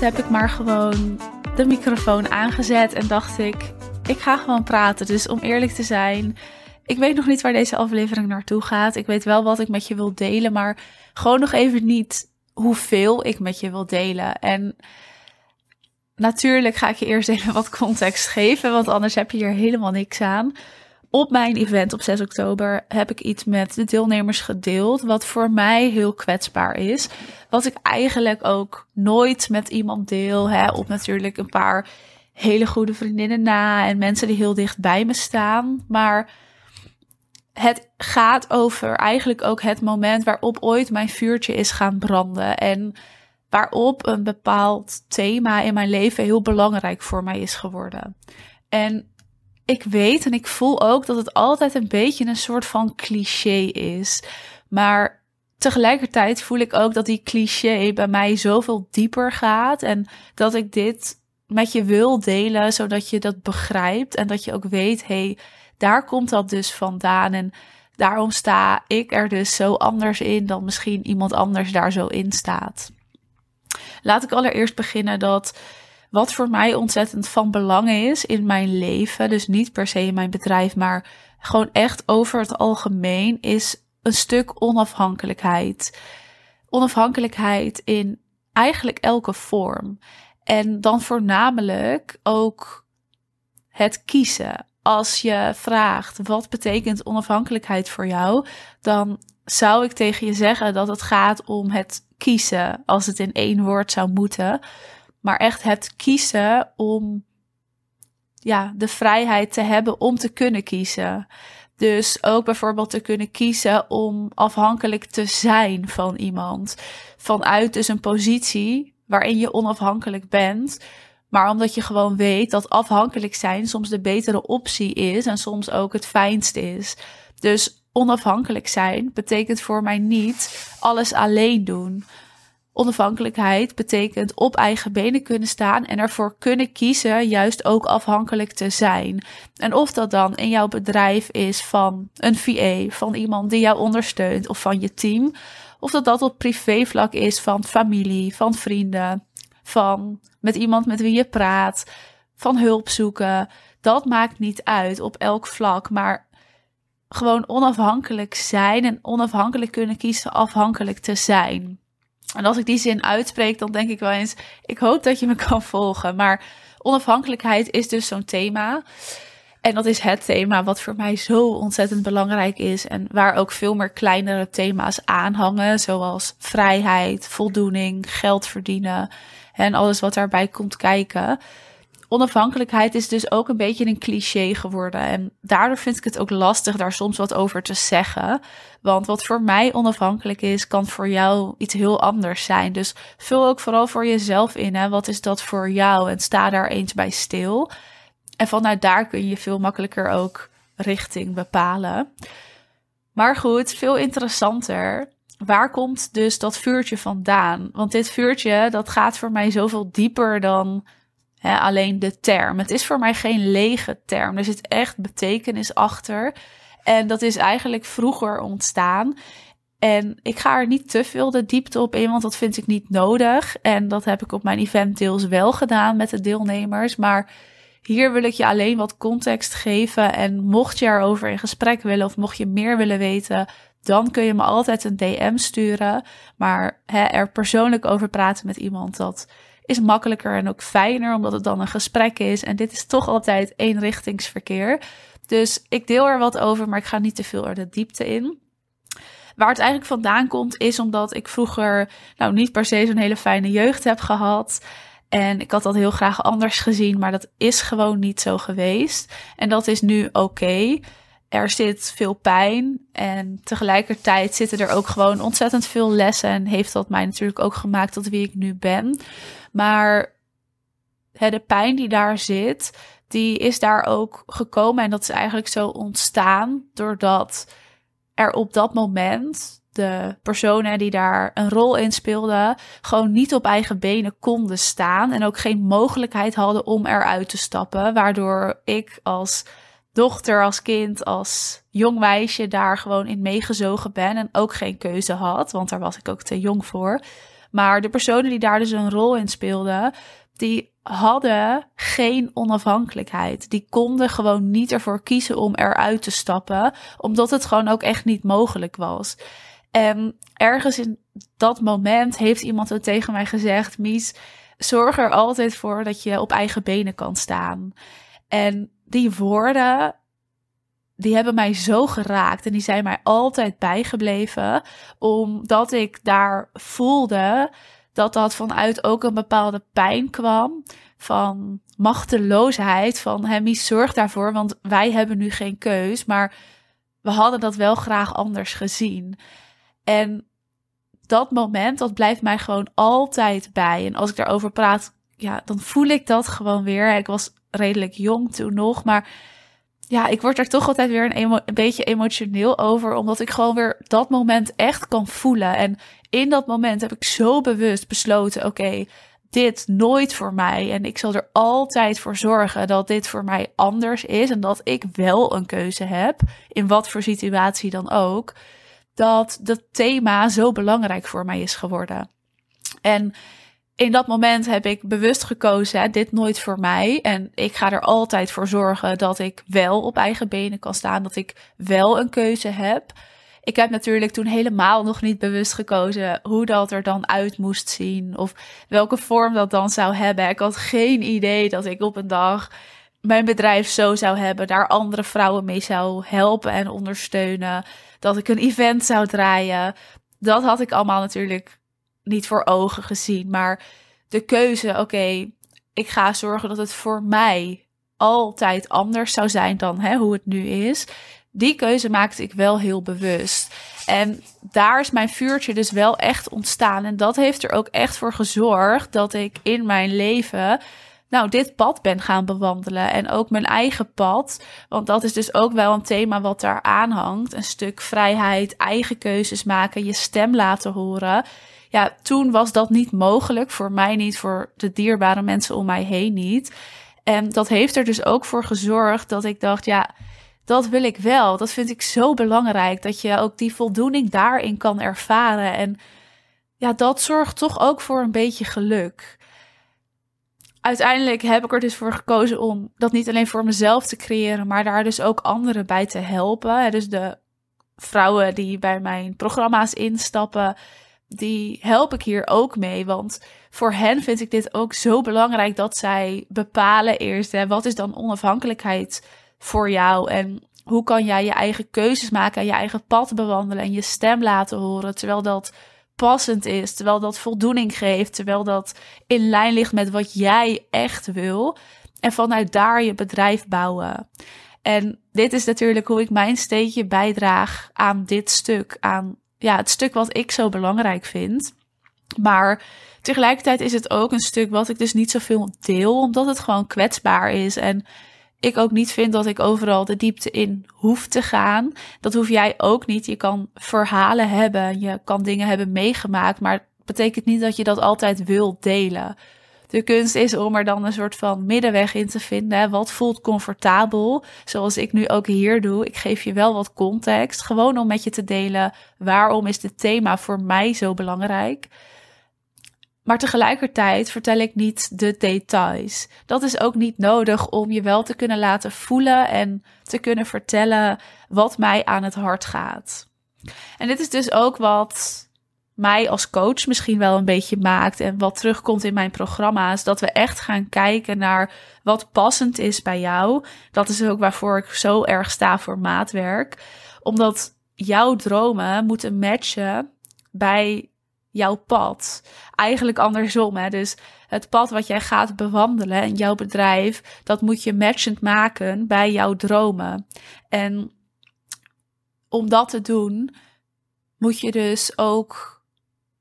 Heb ik maar gewoon de microfoon aangezet en dacht ik, ik ga gewoon praten. Dus om eerlijk te zijn, ik weet nog niet waar deze aflevering naartoe gaat. Ik weet wel wat ik met je wil delen, maar gewoon nog even niet hoeveel ik met je wil delen. En natuurlijk ga ik je eerst even wat context geven, want anders heb je hier helemaal niks aan. Op mijn event op 6 oktober heb ik iets met de deelnemers gedeeld, wat voor mij heel kwetsbaar is. Wat ik eigenlijk ook nooit met iemand deel. Hè, op natuurlijk een paar hele goede vriendinnen na en mensen die heel dicht bij me staan. Maar het gaat over eigenlijk ook het moment waarop ooit mijn vuurtje is gaan branden. En waarop een bepaald thema in mijn leven heel belangrijk voor mij is geworden. En ik weet en ik voel ook dat het altijd een beetje een soort van cliché is. Maar tegelijkertijd voel ik ook dat die cliché bij mij zoveel dieper gaat. En dat ik dit met je wil delen, zodat je dat begrijpt. En dat je ook weet, hé, hey, daar komt dat dus vandaan. En daarom sta ik er dus zo anders in dan misschien iemand anders daar zo in staat. Laat ik allereerst beginnen dat wat voor mij ontzettend van belang is in mijn leven, dus niet per se in mijn bedrijf, maar gewoon echt over het algemeen, is een stuk onafhankelijkheid. Onafhankelijkheid in eigenlijk elke vorm. En dan voornamelijk ook het kiezen. Als je vraagt wat betekent onafhankelijkheid voor jou, dan zou ik tegen je zeggen dat het gaat om het kiezen, als het in één woord zou moeten maar echt het kiezen om ja, de vrijheid te hebben om te kunnen kiezen. Dus ook bijvoorbeeld te kunnen kiezen om afhankelijk te zijn van iemand. Vanuit dus een positie waarin je onafhankelijk bent. Maar omdat je gewoon weet dat afhankelijk zijn soms de betere optie is en soms ook het fijnst is. Dus onafhankelijk zijn betekent voor mij niet alles alleen doen. Onafhankelijkheid betekent op eigen benen kunnen staan en ervoor kunnen kiezen juist ook afhankelijk te zijn. En of dat dan in jouw bedrijf is van een VA, van iemand die jou ondersteunt of van je team, of dat dat op privévlak is van familie, van vrienden, van met iemand met wie je praat, van hulp zoeken. Dat maakt niet uit op elk vlak, maar gewoon onafhankelijk zijn en onafhankelijk kunnen kiezen afhankelijk te zijn. En als ik die zin uitspreek, dan denk ik wel eens: ik hoop dat je me kan volgen. Maar onafhankelijkheid is dus zo'n thema. En dat is het thema wat voor mij zo ontzettend belangrijk is. En waar ook veel meer kleinere thema's aan hangen. Zoals vrijheid, voldoening, geld verdienen. En alles wat daarbij komt kijken onafhankelijkheid is dus ook een beetje een cliché geworden. En daardoor vind ik het ook lastig daar soms wat over te zeggen. Want wat voor mij onafhankelijk is, kan voor jou iets heel anders zijn. Dus vul ook vooral voor jezelf in. Hè? Wat is dat voor jou? En sta daar eens bij stil. En vanuit daar kun je veel makkelijker ook richting bepalen. Maar goed, veel interessanter. Waar komt dus dat vuurtje vandaan? Want dit vuurtje, dat gaat voor mij zoveel dieper dan alleen de term. Het is voor mij geen lege term. Er zit echt betekenis achter. En dat is eigenlijk vroeger ontstaan. En ik ga er niet te veel de diepte op in, want dat vind ik niet nodig. En dat heb ik op mijn event deels wel gedaan met de deelnemers. Maar hier wil ik je alleen wat context geven. En mocht je erover in gesprek willen of mocht je meer willen weten, dan kun je me altijd een DM sturen. Maar er persoonlijk over praten met iemand, dat is makkelijker en ook fijner, omdat het dan een gesprek is. En dit is toch altijd eenrichtingsverkeer. Dus ik deel er wat over, maar ik ga niet te veel er de diepte in. Waar het eigenlijk vandaan komt, is omdat ik vroeger nou niet per se zo'n hele fijne jeugd heb gehad. En ik had dat heel graag anders gezien, maar dat is gewoon niet zo geweest. En dat is nu oké. Er zit veel pijn en tegelijkertijd zitten er ook gewoon ontzettend veel lessen. En heeft dat mij natuurlijk ook gemaakt tot wie ik nu ben. Maar hè, de pijn die daar zit, die is daar ook gekomen. En dat is eigenlijk zo ontstaan doordat er op dat moment de personen die daar een rol in speelden, gewoon niet op eigen benen konden staan. En ook geen mogelijkheid hadden om eruit te stappen. Waardoor ik als dochter, als kind, als jong meisje daar gewoon in meegezogen ben. En ook geen keuze had, want daar was ik ook te jong voor. Maar de personen die daar dus een rol in speelden, die hadden geen onafhankelijkheid. Die konden gewoon niet ervoor kiezen om eruit te stappen, omdat het gewoon ook echt niet mogelijk was. En ergens in dat moment heeft iemand ook tegen mij gezegd: Mies, zorg er altijd voor dat je op eigen benen kan staan. En die woorden, die hebben mij zo geraakt en die zijn mij altijd bijgebleven, omdat ik daar voelde dat dat vanuit ook een bepaalde pijn kwam van machteloosheid, van Hemmy zorg daarvoor, want wij hebben nu geen keus, maar we hadden dat wel graag anders gezien. En dat moment, dat blijft mij gewoon altijd bij. En als ik daarover praat, ja, dan voel ik dat gewoon weer. Ik was redelijk jong toen nog, maar ja, ik word er toch altijd weer een, een beetje emotioneel over, omdat ik gewoon weer dat moment echt kan voelen. En in dat moment heb ik zo bewust besloten: oké, dit nooit voor mij. En ik zal er altijd voor zorgen dat dit voor mij anders is en dat ik wel een keuze heb, in wat voor situatie dan ook. Dat dat thema zo belangrijk voor mij is geworden. En in dat moment heb ik bewust gekozen, dit nooit voor mij. En ik ga er altijd voor zorgen dat ik wel op eigen benen kan staan, dat ik wel een keuze heb. Ik heb natuurlijk toen helemaal nog niet bewust gekozen hoe dat er dan uit moest zien of welke vorm dat dan zou hebben. Ik had geen idee dat ik op een dag mijn bedrijf zo zou hebben, daar andere vrouwen mee zou helpen en ondersteunen, dat ik een event zou draaien. Dat had ik allemaal natuurlijk niet voor ogen gezien, maar de keuze, oké, ik ga zorgen dat het voor mij altijd anders zou zijn dan hè, hoe het nu is die keuze maakte ik wel heel bewust. En daar is mijn vuurtje dus wel echt ontstaan. En dat heeft er ook echt voor gezorgd dat ik in mijn leven nou, dit pad ben gaan bewandelen. En ook mijn eigen pad. Want dat is dus ook wel een thema wat daar aanhangt. Een stuk vrijheid, eigen keuzes maken, je stem laten horen. Ja, toen was dat niet mogelijk. Voor mij niet, voor de dierbare mensen om mij heen niet. En dat heeft er dus ook voor gezorgd dat ik dacht, ja, dat wil ik wel. Dat vind ik zo belangrijk. Dat je ook die voldoening daarin kan ervaren. En ja, dat zorgt toch ook voor een beetje geluk. Uiteindelijk heb ik er dus voor gekozen om dat niet alleen voor mezelf te creëren, maar daar dus ook anderen bij te helpen. Dus de vrouwen die bij mijn programma's instappen, die help ik hier ook mee. Want voor hen vind ik dit ook zo belangrijk dat zij bepalen eerst, hè, wat is dan onafhankelijkheid voor jou en hoe kan jij je eigen keuzes maken en je eigen pad bewandelen en je stem laten horen terwijl dat passend is, terwijl dat voldoening geeft, terwijl dat in lijn ligt met wat jij echt wil en vanuit daar je bedrijf bouwen. En dit is natuurlijk hoe ik mijn steentje bijdraag aan dit stuk, aan ja, het stuk wat ik zo belangrijk vind. Maar tegelijkertijd is het ook een stuk wat ik dus niet zoveel deel, omdat het gewoon kwetsbaar is en ik ook niet vind dat ik overal de diepte in hoef te gaan. Dat hoef jij ook niet. Je kan verhalen hebben, je kan dingen hebben meegemaakt, maar het betekent niet dat je dat altijd wil delen. De kunst is om er dan een soort van middenweg in te vinden. Wat voelt comfortabel? Zoals ik nu ook hier doe. Ik geef je wel wat context. Gewoon om met je te delen waarom is dit thema voor mij zo belangrijk. Maar tegelijkertijd vertel ik niet de details. Dat is ook niet nodig om je wel te kunnen laten voelen en te kunnen vertellen wat mij aan het hart gaat. En dit is dus ook wat mij als coach misschien wel een beetje maakt en wat terugkomt in mijn programma's, dat we echt gaan kijken naar wat passend is bij jou. Dat is ook waarvoor ik zo erg sta voor maatwerk, omdat jouw dromen moeten matchen bij jouw pad. Eigenlijk andersom. Hè? Dus het pad wat jij gaat bewandelen in jouw bedrijf, dat moet je matchend maken bij jouw dromen. En om dat te doen, moet je dus ook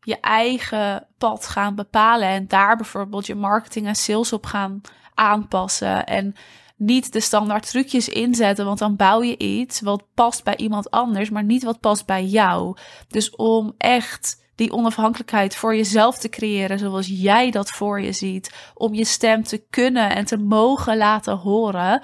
je eigen pad gaan bepalen en daar bijvoorbeeld je marketing en sales op gaan aanpassen. En niet de standaard trucjes inzetten, want dan bouw je iets wat past bij iemand anders, maar niet wat past bij jou. Dus om echt die onafhankelijkheid voor jezelf te creëren zoals jij dat voor je ziet, om je stem te kunnen en te mogen laten horen,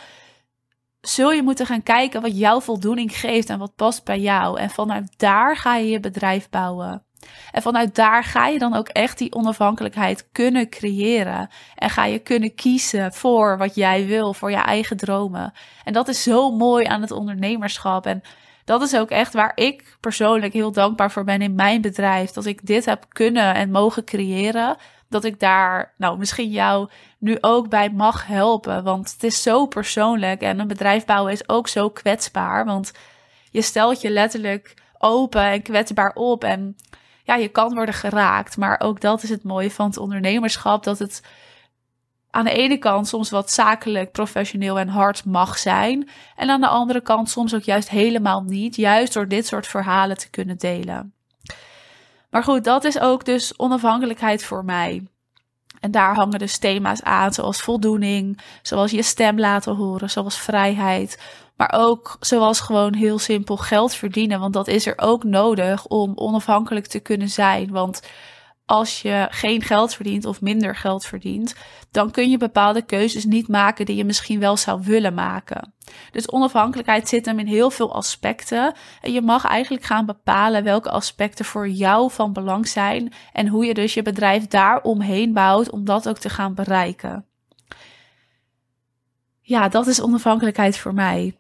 zul je moeten gaan kijken wat jouw voldoening geeft en wat past bij jou. En vanuit daar ga je je bedrijf bouwen. En vanuit daar ga je dan ook echt die onafhankelijkheid kunnen creëren. En ga je kunnen kiezen voor wat jij wil, voor je eigen dromen. En dat is zo mooi aan het ondernemerschap. En dat is ook echt waar ik persoonlijk heel dankbaar voor ben in mijn bedrijf. Dat ik dit heb kunnen en mogen creëren. Dat ik daar, nou, misschien jou nu ook bij mag helpen. Want het is zo persoonlijk. En een bedrijf bouwen is ook zo kwetsbaar. Want je stelt je letterlijk open en kwetsbaar op. En ja, je kan worden geraakt. Maar ook dat is het mooie van het ondernemerschap. Dat het aan de ene kant soms wat zakelijk, professioneel en hard mag zijn. En aan de andere kant soms ook juist helemaal niet. Juist door dit soort verhalen te kunnen delen. Maar goed, dat is ook dus onafhankelijkheid voor mij. En daar hangen dus thema's aan, zoals voldoening, zoals je stem laten horen, zoals vrijheid. Maar ook zoals gewoon heel simpel geld verdienen. Want dat is er ook nodig om onafhankelijk te kunnen zijn. Want als je geen geld verdient of minder geld verdient, dan kun je bepaalde keuzes niet maken die je misschien wel zou willen maken. Dus onafhankelijkheid zit hem in heel veel aspecten. En je mag eigenlijk gaan bepalen welke aspecten voor jou van belang zijn en hoe je dus je bedrijf daar omheen bouwt om dat ook te gaan bereiken. Ja, dat is onafhankelijkheid voor mij.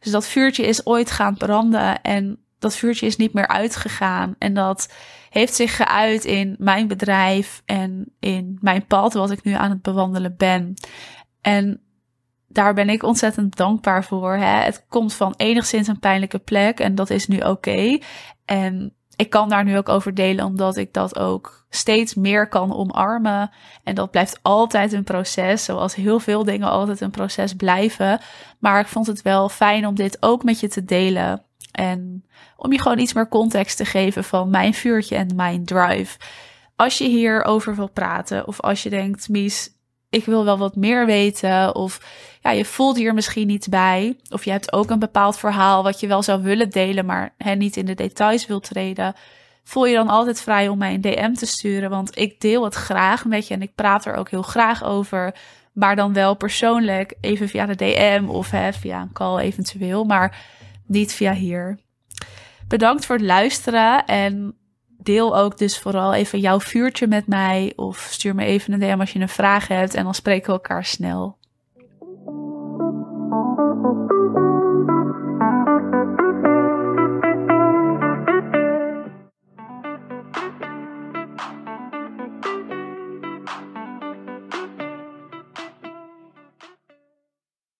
Dus dat vuurtje is ooit gaan branden en dat vuurtje is niet meer uitgegaan. En dat heeft zich geuit in mijn bedrijf en in mijn pad wat ik nu aan het bewandelen ben. En daar ben ik ontzettend dankbaar voor. Hè. Het komt van enigszins een pijnlijke plek en dat is nu oké. En ik kan daar nu ook over delen, omdat ik dat ook steeds meer kan omarmen. En dat blijft altijd een proces, zoals heel veel dingen altijd een proces blijven. Maar ik vond het wel fijn om dit ook met je te delen. En om je gewoon iets meer context te geven van mijn vuurtje en mijn drive. Als je hierover wil praten, of als je denkt, Mies, ik wil wel wat meer weten, of ja, je voelt hier misschien niet bij, of je hebt ook een bepaald verhaal wat je wel zou willen delen, maar hè, niet in de details wilt treden, voel je dan altijd vrij om mij een DM te sturen, want ik deel het graag met je en ik praat er ook heel graag over. Maar dan wel persoonlijk, even via de DM of hè, via een call eventueel. Maar niet via hier. Bedankt voor het luisteren en deel ook dus vooral even jouw vuurtje met mij of stuur me even een DM als je een vraag hebt en dan spreken we elkaar snel.